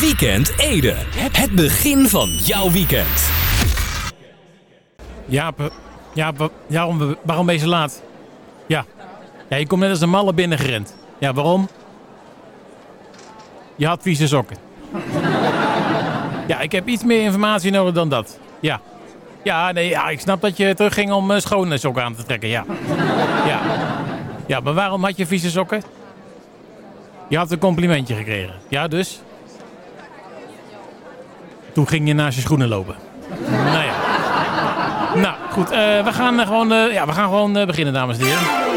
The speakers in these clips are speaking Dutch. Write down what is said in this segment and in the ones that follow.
Weekend Ede. Het begin van jouw weekend. Jaap, Jaap wa- waarom, waarom ben je zo laat? Ja. ja, je komt net als een malle binnengerend. Ja, waarom? Je had vieze sokken. Ja, ik heb iets meer informatie nodig dan dat. Ja. Ja, nee, ja, ik snap dat je terugging om eh, schone sokken aan te trekken, ja. Ja. Ja, maar waarom had je vieze sokken? Je had een complimentje gekregen. Ja, dus? Toen ging je naast je schoenen lopen. Nou ja. Nou, goed. eh, we gaan eh, gewoon, eh, ja, we gaan gewoon beginnen, dames en heren.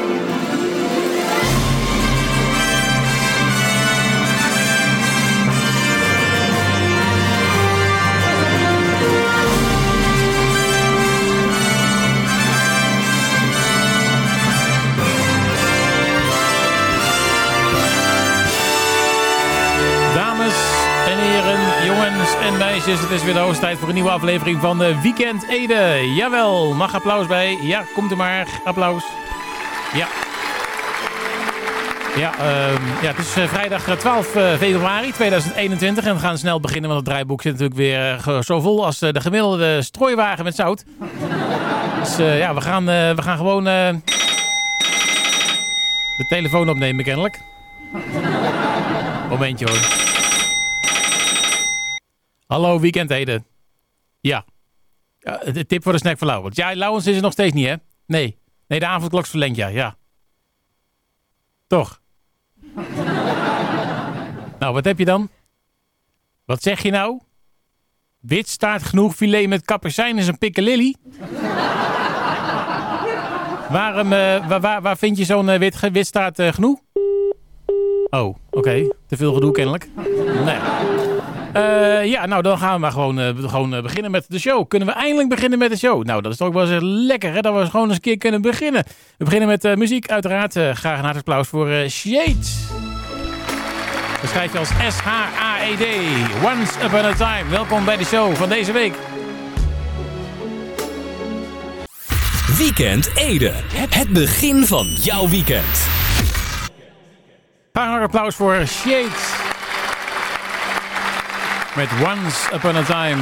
Meisjes, het is weer de hoogste tijd voor een nieuwe aflevering van de Weekend Ede. Jawel, mag applaus bij? Ja, komt er maar. Applaus. Ja. Ja, ehm, ja het is eh, vrijdag eh, 12 eh, februari 2021 en we gaan snel beginnen, want het draaiboek zit natuurlijk weer eh, zo vol als eh, de gemiddelde strooiwagen met zout. Dus eh, ja, we gaan, eh, we gaan gewoon eh, de telefoon opnemen kennelijk. Momentje hoor. Hallo, weekendheden. Ja. ja. De tip voor de snack van Lauwens. Ja, Lauwens is er nog steeds niet, hè? Nee. Nee, de avondklok is verlengd, ja. ja. Toch? nou, wat heb je dan? Wat zeg je nou? Wit staat genoeg filet met kappersijn is een pikkelilly? Waarom, eh, waar, waar, vind je zo'n wit, wit staat eh, genoeg? Oh, oké. Te veel gedoe kennelijk. Nee. Eh, ja, nou dan gaan we maar gewoon, eh, gewoon eh, beginnen met de show. Kunnen we eindelijk beginnen met de show? Nou, dat is toch wel eens lekker hè, dat we gewoon eens een keer kunnen beginnen. We beginnen met muziek uiteraard. Graag een hartelijk applaus voor eh Shade. Dat schrijf je als S-H-A-E-D. Once Upon a Time. Welkom bij de show van deze week. Weekend Ede. Het begin van jouw weekend. Graag een applaus voor Shade. Met Once Upon a Time.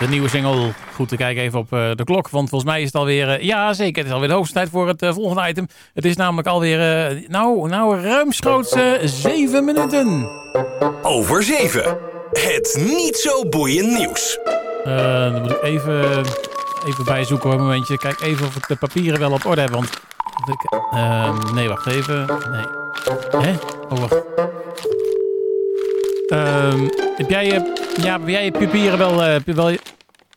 De nieuwe single. Goed te kijken even op eh, de klok. Want volgens mij is het alweer... eh, ja, zeker. Het is alweer de hoogste tijd voor het eh, volgende item. Het is namelijk alweer... nou, nou, ruimschoots zeven minuten. Over 7. Het niet zo boeiend nieuws. Eh, dan moet ik even, even bijzoeken hoor, een momentje. Kijk even of ik de papieren wel op orde heb. Want nee, wacht even. Nee. Hè? Oh, wacht. Ehm, heb jij je, ja, heb jij je papieren wel, eh, wel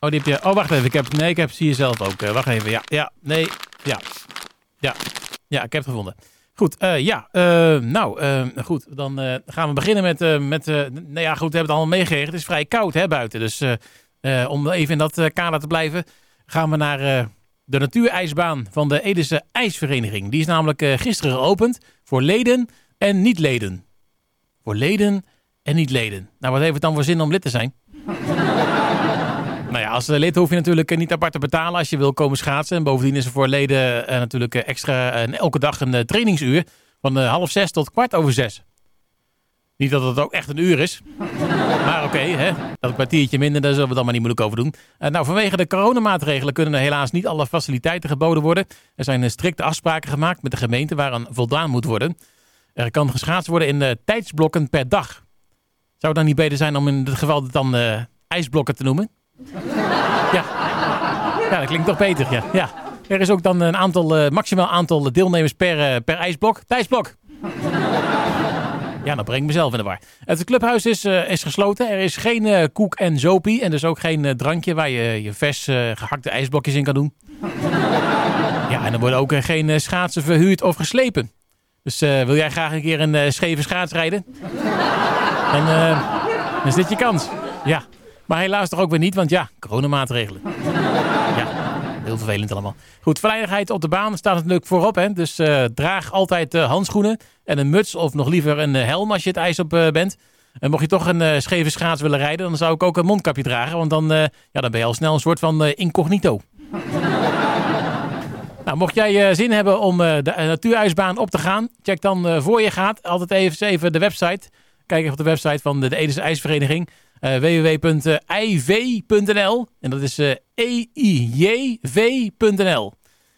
Oh, die heb je. Oh, wacht even. Ik heb, nee, ik heb ze hier zelf ook. Eh, wacht even. Ja, ja, nee, ja. Ja, ja, ik heb het gevonden. Goed, eh, ja. nou, goed. Dan gaan we beginnen met... met nou ja, goed, we hebben het allemaal meegekregen. Het is vrij koud hè, buiten. Dus om even in dat kader te blijven... gaan we naar de natuurijsbaan van de Edese IJsvereniging. Die is namelijk gisteren geopend voor leden en niet-leden. Voor leden en niet-leden. Nou, wat heeft het dan voor zin om lid te zijn? Nou ja, als lid hoef je natuurlijk eh, niet apart te betalen als je wil komen schaatsen. En bovendien is er voor leden eh, natuurlijk eh, extra en elke dag een trainingsuur van half zes tot kwart over zes. Niet dat het ook echt een uur is. Maar oké, hè, dat kwartiertje minder, daar zullen we dan maar niet moeilijk over doen. Nou, vanwege de coronamaatregelen kunnen er helaas niet alle faciliteiten geboden worden. Er zijn strikte afspraken gemaakt met de gemeente waaraan voldaan moet worden. Er kan geschaatst worden in tijdsblokken per dag. Zou het dan niet beter zijn om in dit geval dan ijsblokken te noemen? Ja. ja, dat klinkt toch beter. Ja. Ja. Er is ook dan een aantal, eh, maximaal aantal deelnemers per, eh, per ijsblok. Tijdsblok. Ja, dan breng ik mezelf in de war. Het clubhuis is, eh, is gesloten. Er is geen koek en zopie. En dus ook geen drankje waar je je vers eh, gehakte ijsblokjes in kan doen. Ja, en er worden ook geen schaatsen verhuurd of geslepen. Dus wil jij graag een keer een scheve schaats rijden? Eh, dan is dit je kans. Ja. Maar helaas toch ook weer niet, want ja, coronamaatregelen. Ja, heel vervelend allemaal. Goed, veiligheid op de baan staat natuurlijk voorop. Hè? Dus eh, draag altijd eh, handschoenen en een muts of nog liever een eh, helm als je het ijs op bent. En mocht je toch een scheve schaats willen rijden, dan zou ik ook een mondkapje dragen. Want dan, ja, dan ben je al snel een soort van incognito. Nou, mocht jij zin hebben om de natuurijsbaan op te gaan, check dan voor je gaat altijd even, even de website Kijk even op de website van de, de IJsvereniging. Uh, www.ijv.nl En dat is uh, E-I-J-V.nl.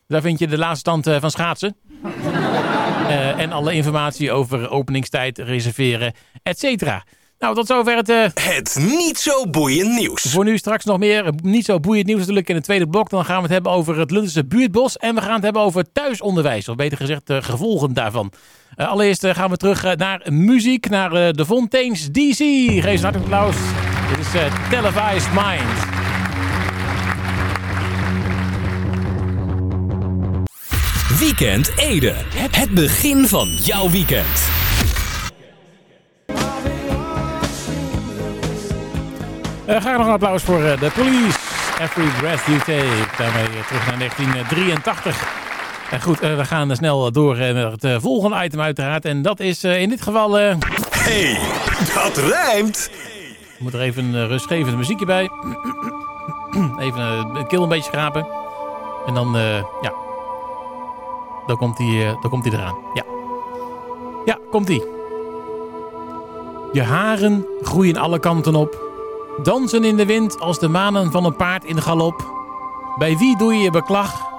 Daar vind je de laatste stand uh, van schaatsen. en alle informatie over openingstijd, reserveren, et cetera. Nou, tot zover het... Uh... Het niet zo boeiend nieuws. Voor nu straks nog meer niet zo boeiend nieuws natuurlijk in het tweede blok. Dan gaan we het hebben over het Lundense buurtbos. En we gaan het hebben over thuisonderwijs. Of beter gezegd, de gevolgen daarvan. Uh, allereerst uh, gaan we terug naar muziek, naar de Fontaines DC. Geef een hartelijk applaus. Dit is Televised Mind. Weekend Ede. Het begin van jouw weekend. Graag nog een applaus voor uh, de police. Every breath you take. Daarmee terug naar 1983. En goed, we gaan snel door naar het volgende item uiteraard. En dat is in dit geval... hey, dat rijmt! Ik moet er even een rustgevende muziekje bij. even de keel een beetje schrapen. En dan, ja... Dan komt hij dan komt hij eraan. Ja. Ja, komt hij. Je haren groeien alle kanten op. Dansen in de wind als de manen van een paard in galop. Bij wie doe je je beklag?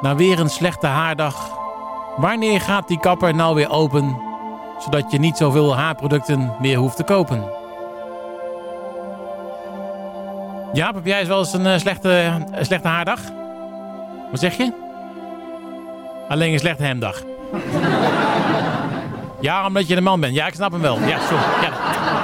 Na weer een slechte haardag. Wanneer gaat die kapper nou weer open? Zodat je niet zoveel haarproducten meer hoeft te kopen. Jaap, heb jij wel eens een slechte, een slechte haardag? Wat zeg je? Alleen een slechte hemdag. ja, omdat je een man bent. Ja, ik snap hem wel. Ja, sorry. Ja.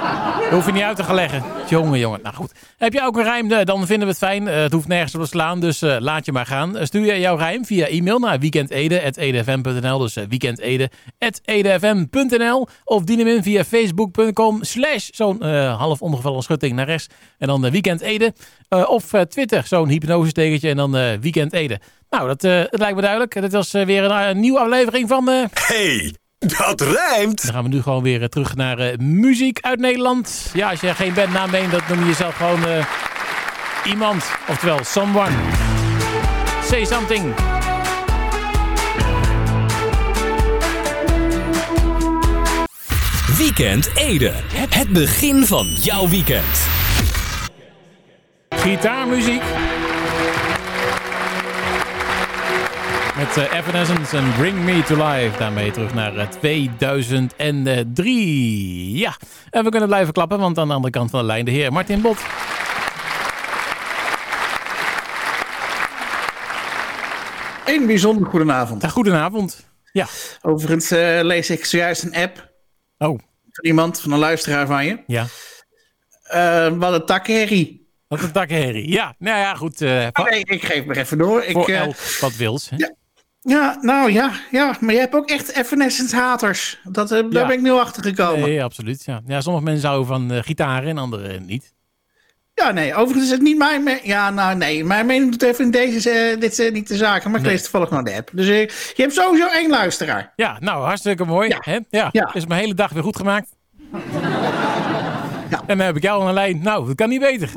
Dat hoef je niet uit te gaan leggen. Jongen, jongen. Nou goed. Heb je ook een rijm? Dan vinden we het fijn. Uh, het hoeft nergens op te slaan, dus uh, laat je maar gaan. Uh, stuur je jouw rijm via e-mail naar weekendede.edfm.nl. Dus weekendede.edfm.nl. Of dien hem in via facebook.com slash zo'n half omgevallen schutting naar rechts. En dan weekendede. of Twitter, zo'n hypnosestekentje en dan weekendede. Nou, dat, lijkt me duidelijk. Dit was weer een, een, nieuwe aflevering van... Hey! Dat rijmt! Dan gaan we nu gewoon weer terug naar uh, muziek uit Nederland. Ja, als je geen bandnaam bent, dan noem je jezelf gewoon uh, iemand. Oftewel, someone. Say something. Weekend Ede. Het begin van jouw weekend. Gitaarmuziek. Met uh, Evanescence en Bring Me To Life. Daarmee terug naar uh, 2003. Ja, en we kunnen blijven klappen, want aan de andere kant van de lijn de heer Martin Bot. Een bijzonder goedenavond. Ja, goedenavond. Ja. Overigens uh, lees ik zojuist een app. Oh. Van iemand, van een luisteraar van je. Ja. Wat een takherrie. Wat een takherrie. Ja, nou ja, goed. Uh, nee, ik geef maar even door. Voor ik, elk wat wils. Hè? Ja. Ja, nou ja, ja, maar je hebt ook echt Evanescence haters. Dat, uh, daar Ja. ben ik nu achter gekomen. Nee, absoluut. Ja. ja, sommige mensen houden van uh, gitaren en anderen niet. Ja, nee, overigens is het niet mijn mening. Ja, nou nee, mijn mening betreft in deze, uh, dit is niet de zaken, maar ik Nee. lees toevallig naar de app. Dus uh, je hebt sowieso één luisteraar. Ja, nou, hartstikke mooi. Ja. Hè? Ja. Ja. Is mijn hele dag weer goed gemaakt. Ja. En dan heb ik jou aan de lijn. Nou, dat kan niet beter.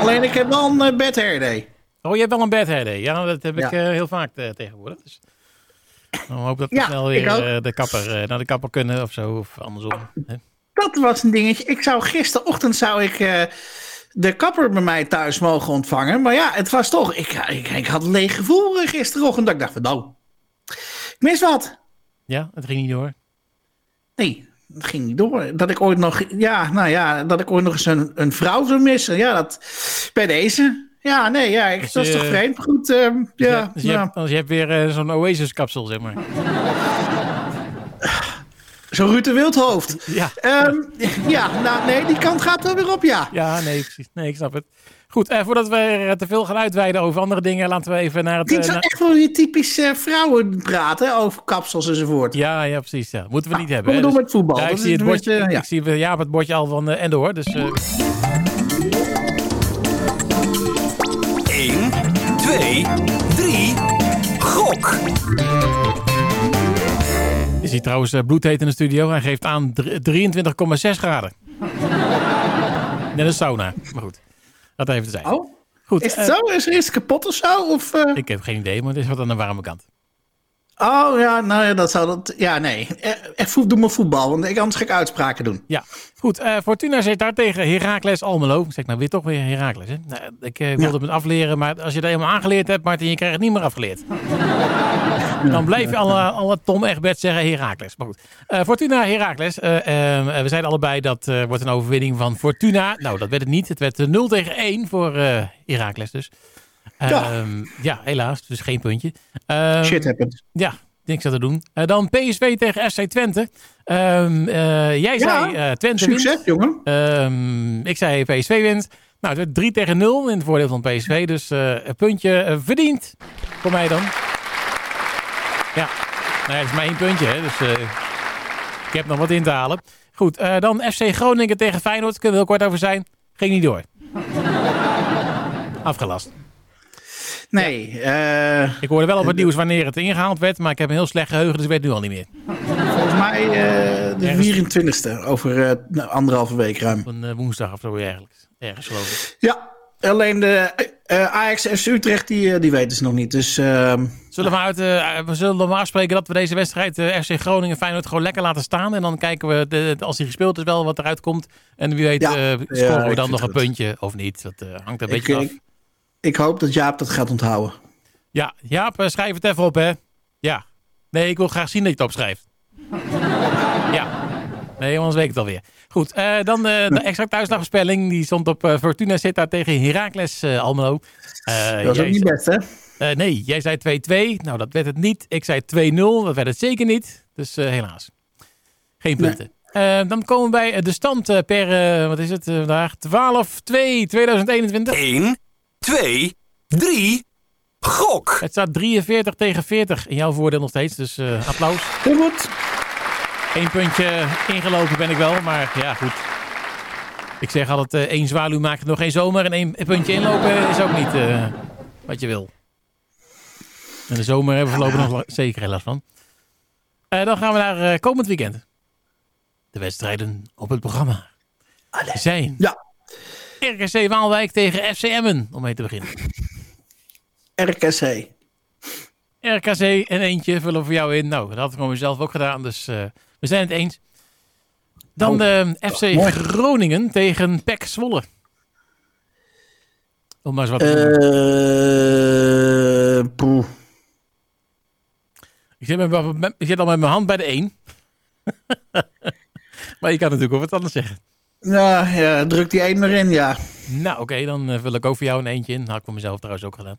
Alleen ik heb wel een uh, day. Oh, je hebt wel een day. Ja, dat heb ik eh, heel vaak eh, tegenwoordig. Dus dan hoop dat we Ja, snel ik weer eh, de kapper, naar de kapper kunnen of zo. Of andersom. Hè? Dat was een dingetje. Ik zou gisterochtend zou ik de kapper bij mij thuis mogen ontvangen. Maar ja, het was toch. Ik, ik, ik had een leeg gevoel gisterochtend. Dat ik dacht van nou, ik mis wat. Ja, het ging niet door. Nee, het ging niet door. Dat ik ooit nog, ja, nou ja, dat ik ooit nog eens een, een vrouw zou missen. Ja, dat bij deze. Ja, nee, ja, ik, Dus dat is toch vreemd. Goed, ehm, Dus ja, je, dus je, ja. hebt, dus je hebt weer eh, zo'n Oasis-kapsel, zeg maar. zo Ruud de Wildhoofd. Ja, Ehm, ja, nou nee, die kant gaat er weer op, ja. ja nee, precies. Nee, ik snap het. Goed, eh, voordat we er te veel gaan uitweiden over andere dingen, laten we even naar het... Dit eh, zou naar- echt wel weer typisch eh, vrouwen praten over kapsels enzovoort. Ja, ja, precies. Ja. Moeten we niet Nou, hebben. kom hè. maar door met voetbal. Ja, ik Dat zie is het een bordje, beetje, ik, ja. ik zie ja, het bordje al van uh, Endor. Dus eh, Gok! is hij trouwens uh, bloedheet in de studio. Hij geeft aan dr- 23,6 graden. Net een sauna. Maar goed, dat even te zijn. Oh, Goed, is het eh, zo? Is, is het kapot of zo? Of, eh? ik heb geen idee, maar het is wat aan de warme kant. Oh ja, nou ja, dat zou dat. Ja, nee. Eh, Echt voet, doe maar voetbal, want ik anders ga ik uitspraken doen. Ja, goed. eh, Fortuna zit daar tegen Heracles Almelo. Zeg nou weer toch weer Heracles, hè? Nou, ik eh, wilde het afleren, maar als je dat helemaal aangeleerd hebt, Martin, je krijgt het niet meer afgeleerd. Dan blijf je alle, alle Tom Egbert zeggen Heracles. Maar goed. Eh, Fortuna Heracles. eh, eh, we zeiden allebei dat eh, wordt een overwinning van Fortuna. Nou, dat werd het niet. Het werd eh, 0 tegen 1 voor eh Heracles dus. Ja. Ehm, ja, helaas. Dus geen puntje. Ehm, Shit happens. ja, niks aan te doen. Eh, dan PSV tegen FC Twente. Ehm, eh, jij Ja, zei eh, Twente wint. Succes, jongen. Ehm, ik zei PSV wint. Nou, het werd 3 tegen 0 in het voordeel van PSV. Dus een puntje verdiend. Voor mij dan. Ja, nou ja, het is maar één puntje. Hè, dus ik heb nog wat in te halen. Goed, dan FC Groningen tegen Feyenoord. Kunnen we heel kort over zijn. Ging niet door. Afgelast. Nee, eh, Ik hoorde wel op het nieuws wanneer het ingehaald werd. Maar ik heb een heel slecht geheugen, dus ik weet het nu al niet meer. volgens mij eh, de Ergens- 24e, over eh, nou, anderhalve week ruim. Op een eh, woensdag of zo eigenlijk. Ergens geloof ik. Ja, alleen de eh, Ajax en Utrecht, die, eh, die weten ze nog niet. Dus ehm, Zullen we, uit, eh, we zullen maar afspreken dat we deze wedstrijd eh, FC Groningen Feyenoord gewoon lekker laten staan. En dan kijken we, de, als hij gespeeld is, wel wat eruit komt. En wie weet Ja. eh, Ja, scoren we dan nog een puntje of niet. Dat eh, hangt een ik, beetje af. ik, ik hoop dat Jaap dat gaat onthouden. Ja, Jaap, eh, schrijf het even op, hè. Ja. Nee, ik wil graag zien dat je het opschrijft. ja. Nee, anders weet ik het alweer. Goed, eh, dan eh, de exacte uitslagvoorspelling. Die stond op Fortuna Sittard tegen Heracles Almelo. Eh, Dat is ook niet best, hè? Eh, nee, jij zei 2-2. Nou, dat werd het niet. Ik zei 2-0. Dat werd het zeker niet. Dus eh, helaas. Geen Nee. punten. Eh, dan komen we bij de stand per, wat is het vandaag? 12-2-2021. 1, 2, 3, gok! Het staat 43 tegen 40 in jouw voordeel nog steeds. Dus eh, applaus. Heel goed. Eén puntje ingelopen ben ik wel. Maar ja, goed. Ik zeg altijd, eh, één zwaluw maakt nog geen zomer. En één puntje inlopen is ook niet eh, wat je wil. En de zomer hebben we voorlopig nog zeker helaas van. Eh, dan gaan we naar eh, komend weekend. De wedstrijden op het programma zijn Ja, RKC Waalwijk tegen FC Emmen, om mee te beginnen. RKC. RKC en eentje vullen voor jou in. Nou, dat had ik voor mezelf ook gedaan, dus eh, we zijn het eens. Dan Oh, de FC mooi. Groningen tegen PEC Zwolle. Om maar eens wat te. Eh, poeh. Ik zit, met- ik zit al met mijn hand bij de 1. maar je kan natuurlijk ook wat anders zeggen. Ja, ja, druk die één erin, ja. Nou, oké, dan eh, vul ik ook voor jou een eentje in. Had ik voor mezelf trouwens ook gedaan.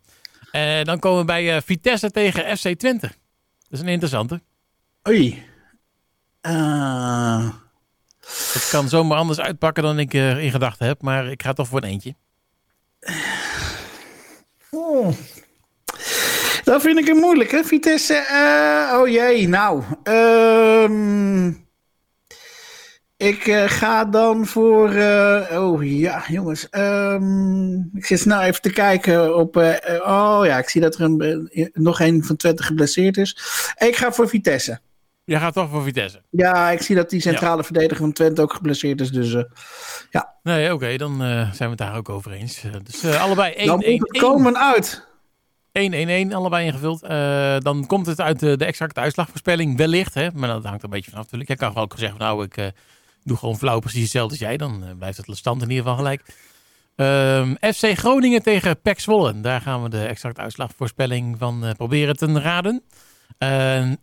Eh, dan komen we bij eh, Vitesse tegen FC Twente. Dat is een interessante. Oei. Eh, Het kan zomaar anders uitpakken dan ik eh, in gedachten heb. Maar ik ga toch voor een eentje. oh. Dat vind ik een moeilijk, hè? Vitesse. eh, oh jee, nou. ehm, ik eh, ga dan voor. eh, oh ja, jongens. ehm, ik zit nou even te kijken op. eh, oh ja, ik zie dat er een, nog een van Twente geblesseerd is. Ik ga voor Vitesse. Jij gaat toch voor Vitesse. Ja, ik zie dat die centrale verdediger van Twente ook geblesseerd is. Dus eh, Nee, oké, dan zijn we het daar ook over eens. Dus allebei 1-1-1. dan komen uit. 1-1-1, allebei ingevuld. Dan komt het uit de, de exacte uitslagvoorspelling, wellicht. Hè? Maar dat hangt er een beetje vanaf natuurlijk. Jij kan gewoon ook zeggen, van, nou, ik doe gewoon flauw precies hetzelfde als jij. Dan eh, blijft het stand in ieder geval gelijk. Ehm, FC Groningen tegen PEC Zwolle. Daar gaan we de exacte uitslagvoorspelling van eh, proberen te raden.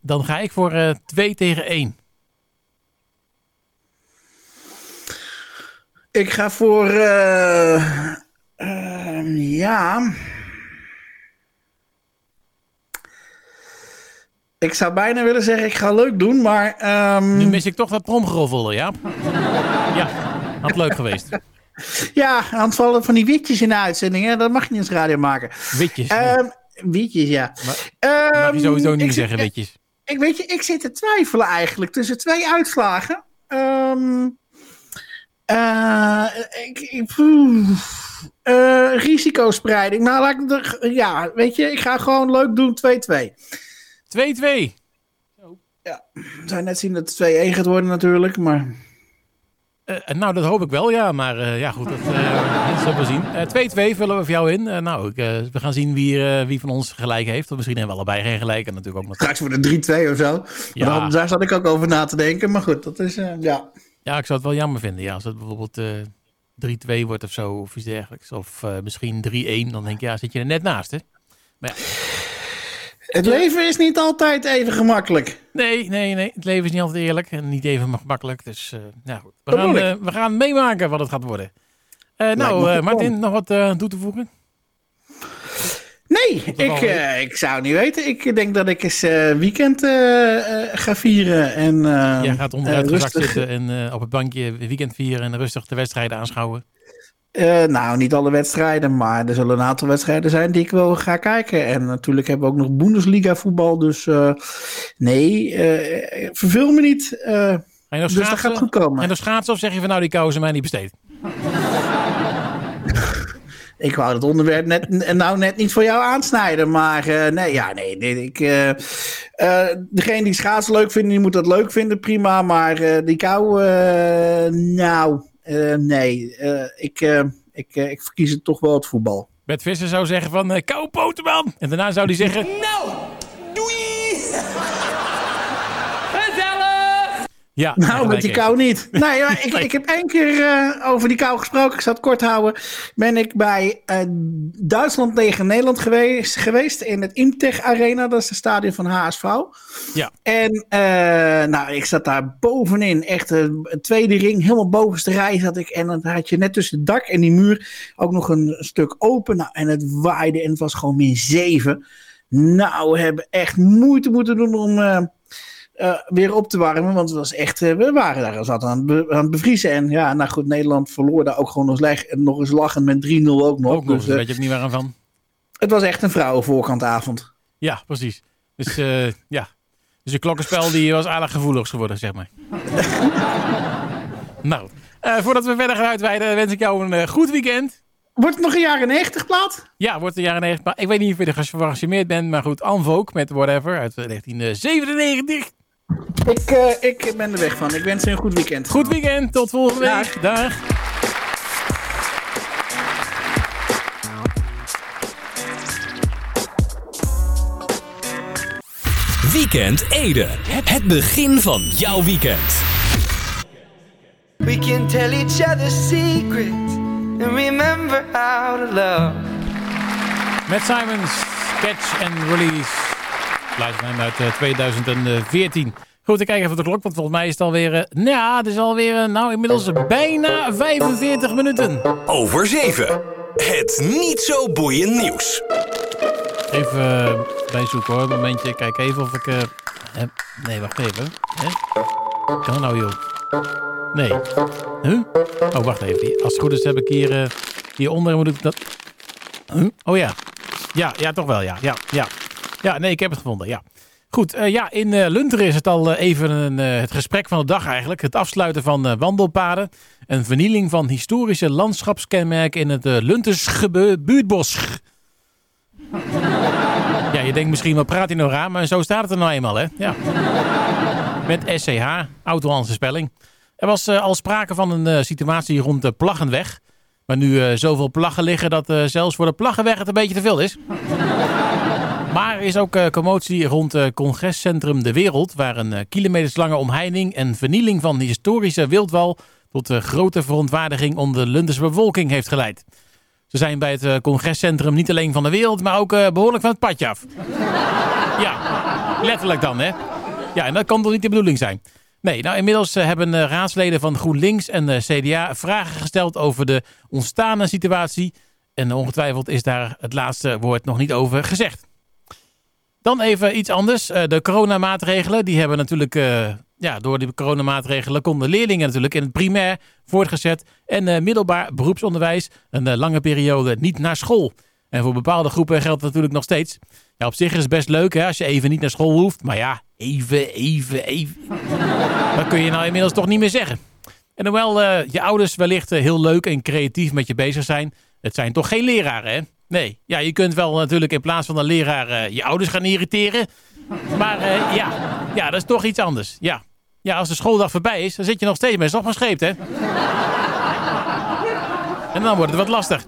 Dan ga ik voor eh 2 tegen 1. Ik ga voor. eh, ehm, ja. Ik zou bijna willen zeggen, ik ga leuk doen, maar. ehm, Nu mis ik toch dat tromgeroffel, ja? Ja, had leuk geweest. ja, aan het vallen van die witjes in de uitzending, hè? dat mag je niet eens radio maken. Witjes. Ehm witjes, ja. Maar- Ehm, mag je sowieso niet zit- zeggen, witjes. Ik weet je, ik zit te twijfelen eigenlijk tussen twee uitslagen. Eh, ik. Eh, risicospreiding. Nou, laat ik ja, weet je, ik ga gewoon leuk doen 2-2. 2-2. We zou net zien dat het 2-1 gaat worden natuurlijk, maar... Uh, nou, dat hoop ik wel, ja. Maar uh, ja, goed, dat, uh, dat zullen we zien. 2-2 vullen we voor jou in. nou, ik, we gaan zien wie, wie van ons gelijk heeft. Of misschien hebben we allebei geen gelijk. En natuurlijk ook nog... Straks voor de 3-2 of zo. Ja. Dan, daar zat ik ook over na te denken. Maar goed, dat is, ja. Ja, ik zou het wel jammer vinden. Ja, als het bijvoorbeeld 3-2 wordt of zo, of iets dergelijks. Of misschien 3-1. Dan denk je, ja, zit je er net naast, hè? Maar ja... Het leven is niet altijd even gemakkelijk. Nee, nee, nee. Het leven is niet altijd eerlijk en niet even gemakkelijk. Dus uh, nou goed. We gaan, uh, we gaan meemaken wat het gaat worden. Uh, nou, Martin, nog wat toe te voegen? Nee, ik, ik zou niet weten. Ik denk dat ik eens weekend ga vieren. En, Jij gaat onderuit rustig... zitten en op het bankje weekend vieren en rustig de wedstrijden aanschouwen. Uh, nou, niet alle wedstrijden, maar er zullen een aantal wedstrijden zijn die ik wel ga kijken. En natuurlijk hebben we ook nog Bundesliga voetbal. Dus uh, nee, uh, verveel me niet. en dus dat gaat goed komen. En de schaatsen of zeg je van nou die kousen mij niet besteed? ik wou het onderwerp net, nou net niet voor jou aansnijden. Maar nee, ja, nee. nee ik, degene die schaatsen leuk vinden, die moet dat leuk vinden, prima. Maar die kou, nou... Uh, nee, uh, ik, uh, ik, ik verkies het toch wel het voetbal. Bert Visser zou zeggen van, uh, kou poten En daarna zou hij zeggen... Nou, Ja, nou, met die kou niet. Nee, ik, ik heb één keer uh, over die kou gesproken. Ik zal het kort houden. Ben ik bij uh, Duitsland tegen Nederland geweest, geweest in het Imtech Arena. Dat is het stadion van HSV. Ja. En uh, nou, ik zat daar bovenin. Echt een tweede ring. Helemaal bovenste rij zat ik. En dan had je net tussen het dak en die muur ook nog een stuk open. Nou, en het waaide en het was gewoon min 7. Nou, we hebben echt moeite moeten doen om uh, weer op te warmen. Want het was echt, uh, we waren daar zat aan, aan het bevriezen. En ja, nou goed, Nederland verloor daar ook gewoon nog, leg, nog eens lachen met 3-0 ook nog. Ook nog, dus, weet je ook niet waarom van. Het was echt een vrouwenvoorkantavond. Ja, precies. Dus ja, dus je klokkenspel die was aardig gevoelig geworden, zeg maar. nou, voordat we verder gaan uitweiden, wens ik jou een goed weekend. Wordt het nog een jaren 90 plaat? Ja, wordt een jaren 90 plaat. Ik weet niet of je er gefascineerd bent, maar goed, Anvoke met Whatever uit 1997. Ik, uh, ik ben er weg van. Ik wens je een goed weekend. Goed weekend. Tot volgende week. Dag. Weekend Ede. Het begin van jouw weekend. We can tell each other secrets and remember how to love. Met Simons, Catch and Release. Luisternaam uit 2014. Eh, Goed, ik kijk even op de klok, want volgens mij is het alweer... Uh, ja, het is alweer, uh, nou, inmiddels bijna 45 minuten. Over 7. Het niet zo boeiend nieuws. Even uh, bijzoeken hoor, een momentje. Kijk even of ik... Heb... Nee, wacht even. Hè? Kan nou, joh? Nee. Huh? Oh, wacht even. Als het goed is heb ik hier... hieronder moet ik dat... Huh? Oh ja. Ja, ja, toch wel, ja. Ja, ja. Ja, nee, ik heb het gevonden, ja. Goed, uh, ja, in uh, Lunteren is het al uh, even een, het gesprek van de dag eigenlijk. Het afsluiten van wandelpaden. Een vernieling van historische landschapskenmerken in het Luntersche buurtbos. ja, je denkt misschien, wat praat hij nou raar? Maar zo staat het er nou eenmaal, hè? Ja. Met SCH, oud-Hollandse spelling. Er was al sprake van een situatie rond de Plaggenweg. Maar nu zoveel plaggen liggen dat zelfs voor de Plaggenweg het een beetje te veel is. Maar er is ook uh, commotie rond het congrescentrum De Wereld... waar een uh, kilometerslange omheining en vernieling van historische wildwal... tot uh, grote verontwaardiging onder de Lundense bevolking heeft geleid. Ze zijn bij het congrescentrum niet alleen van de wereld... maar ook behoorlijk van het padje af. ja, letterlijk dan, hè. Ja, en dat kan toch niet de bedoeling zijn. Nee, nou inmiddels hebben raadsleden van GroenLinks en de CDA vragen gesteld over de ontstane situatie. En ongetwijfeld is daar het laatste woord nog niet over gezegd. Dan even iets anders. Uh, de coronamaatregelen. Die hebben natuurlijk... Uh, ja, door die coronamaatregelen konden leerlingen natuurlijk in het primair voortgezet en uh, middelbaar beroepsonderwijs een lange periode niet naar school. En voor bepaalde groepen geldt dat natuurlijk nog steeds. Ja, op zich is het best leuk hè, als je even niet naar school hoeft. Maar ja, even, even, even. dat kun je nou inmiddels toch niet meer zeggen. En hoewel je ouders wellicht heel leuk en creatief met je bezig zijn, het zijn toch geen leraren hè? Nee, ja, je kunt wel natuurlijk in plaats van een leraar uh, je ouders gaan irriteren. Maar uh, ja. ja, dat is toch iets anders. Ja. Ja, als de schooldag voorbij is, dan zit je nog steeds met scheep, hè? en dan wordt het wat lastig.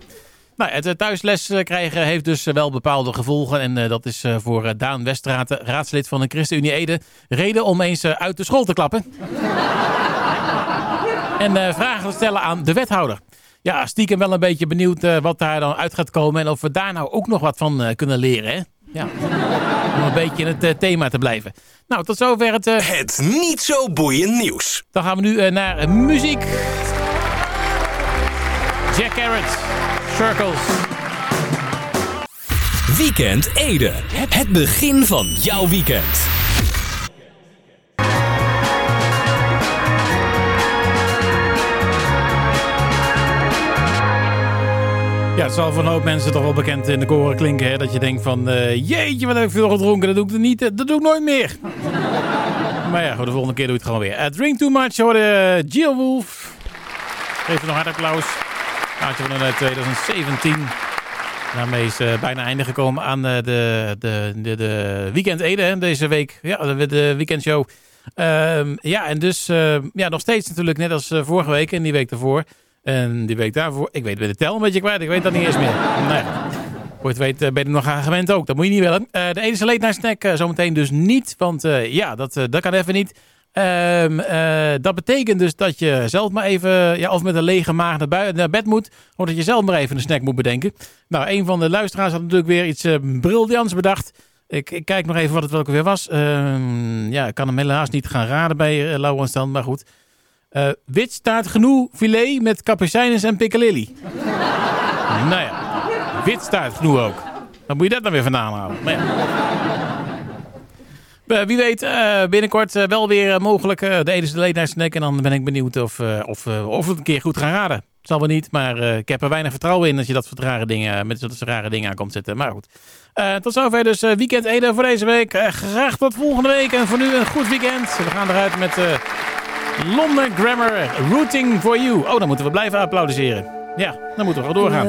Nou, het thuisles krijgen heeft dus wel bepaalde gevolgen. En dat is voor Daan Westraat, raadslid van de ChristenUnie Ede, reden om eens uit de school te klappen. en vragen te stellen aan de wethouder. Ja, stiekem wel een beetje benieuwd wat daar dan uit gaat komen. En of we daar nou ook nog wat van kunnen leren, hè? Ja, om een beetje in het thema te blijven. Nou, tot zover het... Het niet zo boeiend nieuws. Dan gaan we nu naar muziek. Jack Garrett, Circles. Weekend Ede. Het begin van jouw weekend. Ja, het zal voor hoop mensen toch wel bekend in de koren klinken. Hè? Dat je denkt van, uh, jeetje, wat heb ik veel gedronken. Dat doe ik, niet, dat doe ik nooit meer. maar ja, de volgende keer doe je het gewoon weer. Uh, drink Too Much hoorde Jill Wolf. Geef nog hard applaus. Maatje van 2017. Daarmee is bijna einde gekomen aan de, de, de, de Weekend Ede deze week. Ja, de, de weekendshow. Um, ja, en dus ja, nog steeds natuurlijk net als vorige week en die week daarvoor... En die week daarvoor, ik weet de tel een beetje kwijt, ik weet dat niet eens meer. Nee. Voor je het weet ben je nog aan gewend ook. Dat moet je niet willen. Uh, de enige leed naar snack uh, zometeen dus niet. Want ja, dat, dat kan even niet. Um, dat betekent dus dat je zelf maar even, ja, of met een lege maag naar, bed moet. Of dat je zelf maar even een snack moet bedenken. Nou, een van de luisteraars had natuurlijk weer iets briljants bedacht. Ik, kijk nog even wat het welke weer was. Um, ja, ik kan hem helaas niet gaan raden bij uh, Lauwens maar goed. Uh, wit staat genoeg filet met capucijnes en piccalilli. nou ja, wit staat genoeg ook. Dan moet je dat dan weer vandaan halen. Maar ja. Wie weet, uh, binnenkort uh, wel weer mogelijk de Edens de Late. En dan ben ik benieuwd of, of, of we het een keer goed gaan raden. Zal wel niet, maar ik heb er weinig vertrouwen in dat je dat soort rare dingen, met dat soort rare dingen aan komt zetten. Maar goed. tot zover dus weekend Ede voor deze week. graag tot volgende week. En voor nu een goed weekend. We gaan eruit met London Grammar, Rooting for You. Oh, dan moeten we blijven applaudisseren. Ja, dan moeten we wel doorgaan.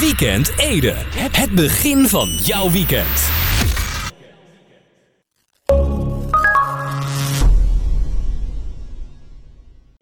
Weekend Ede. Het begin van jouw weekend.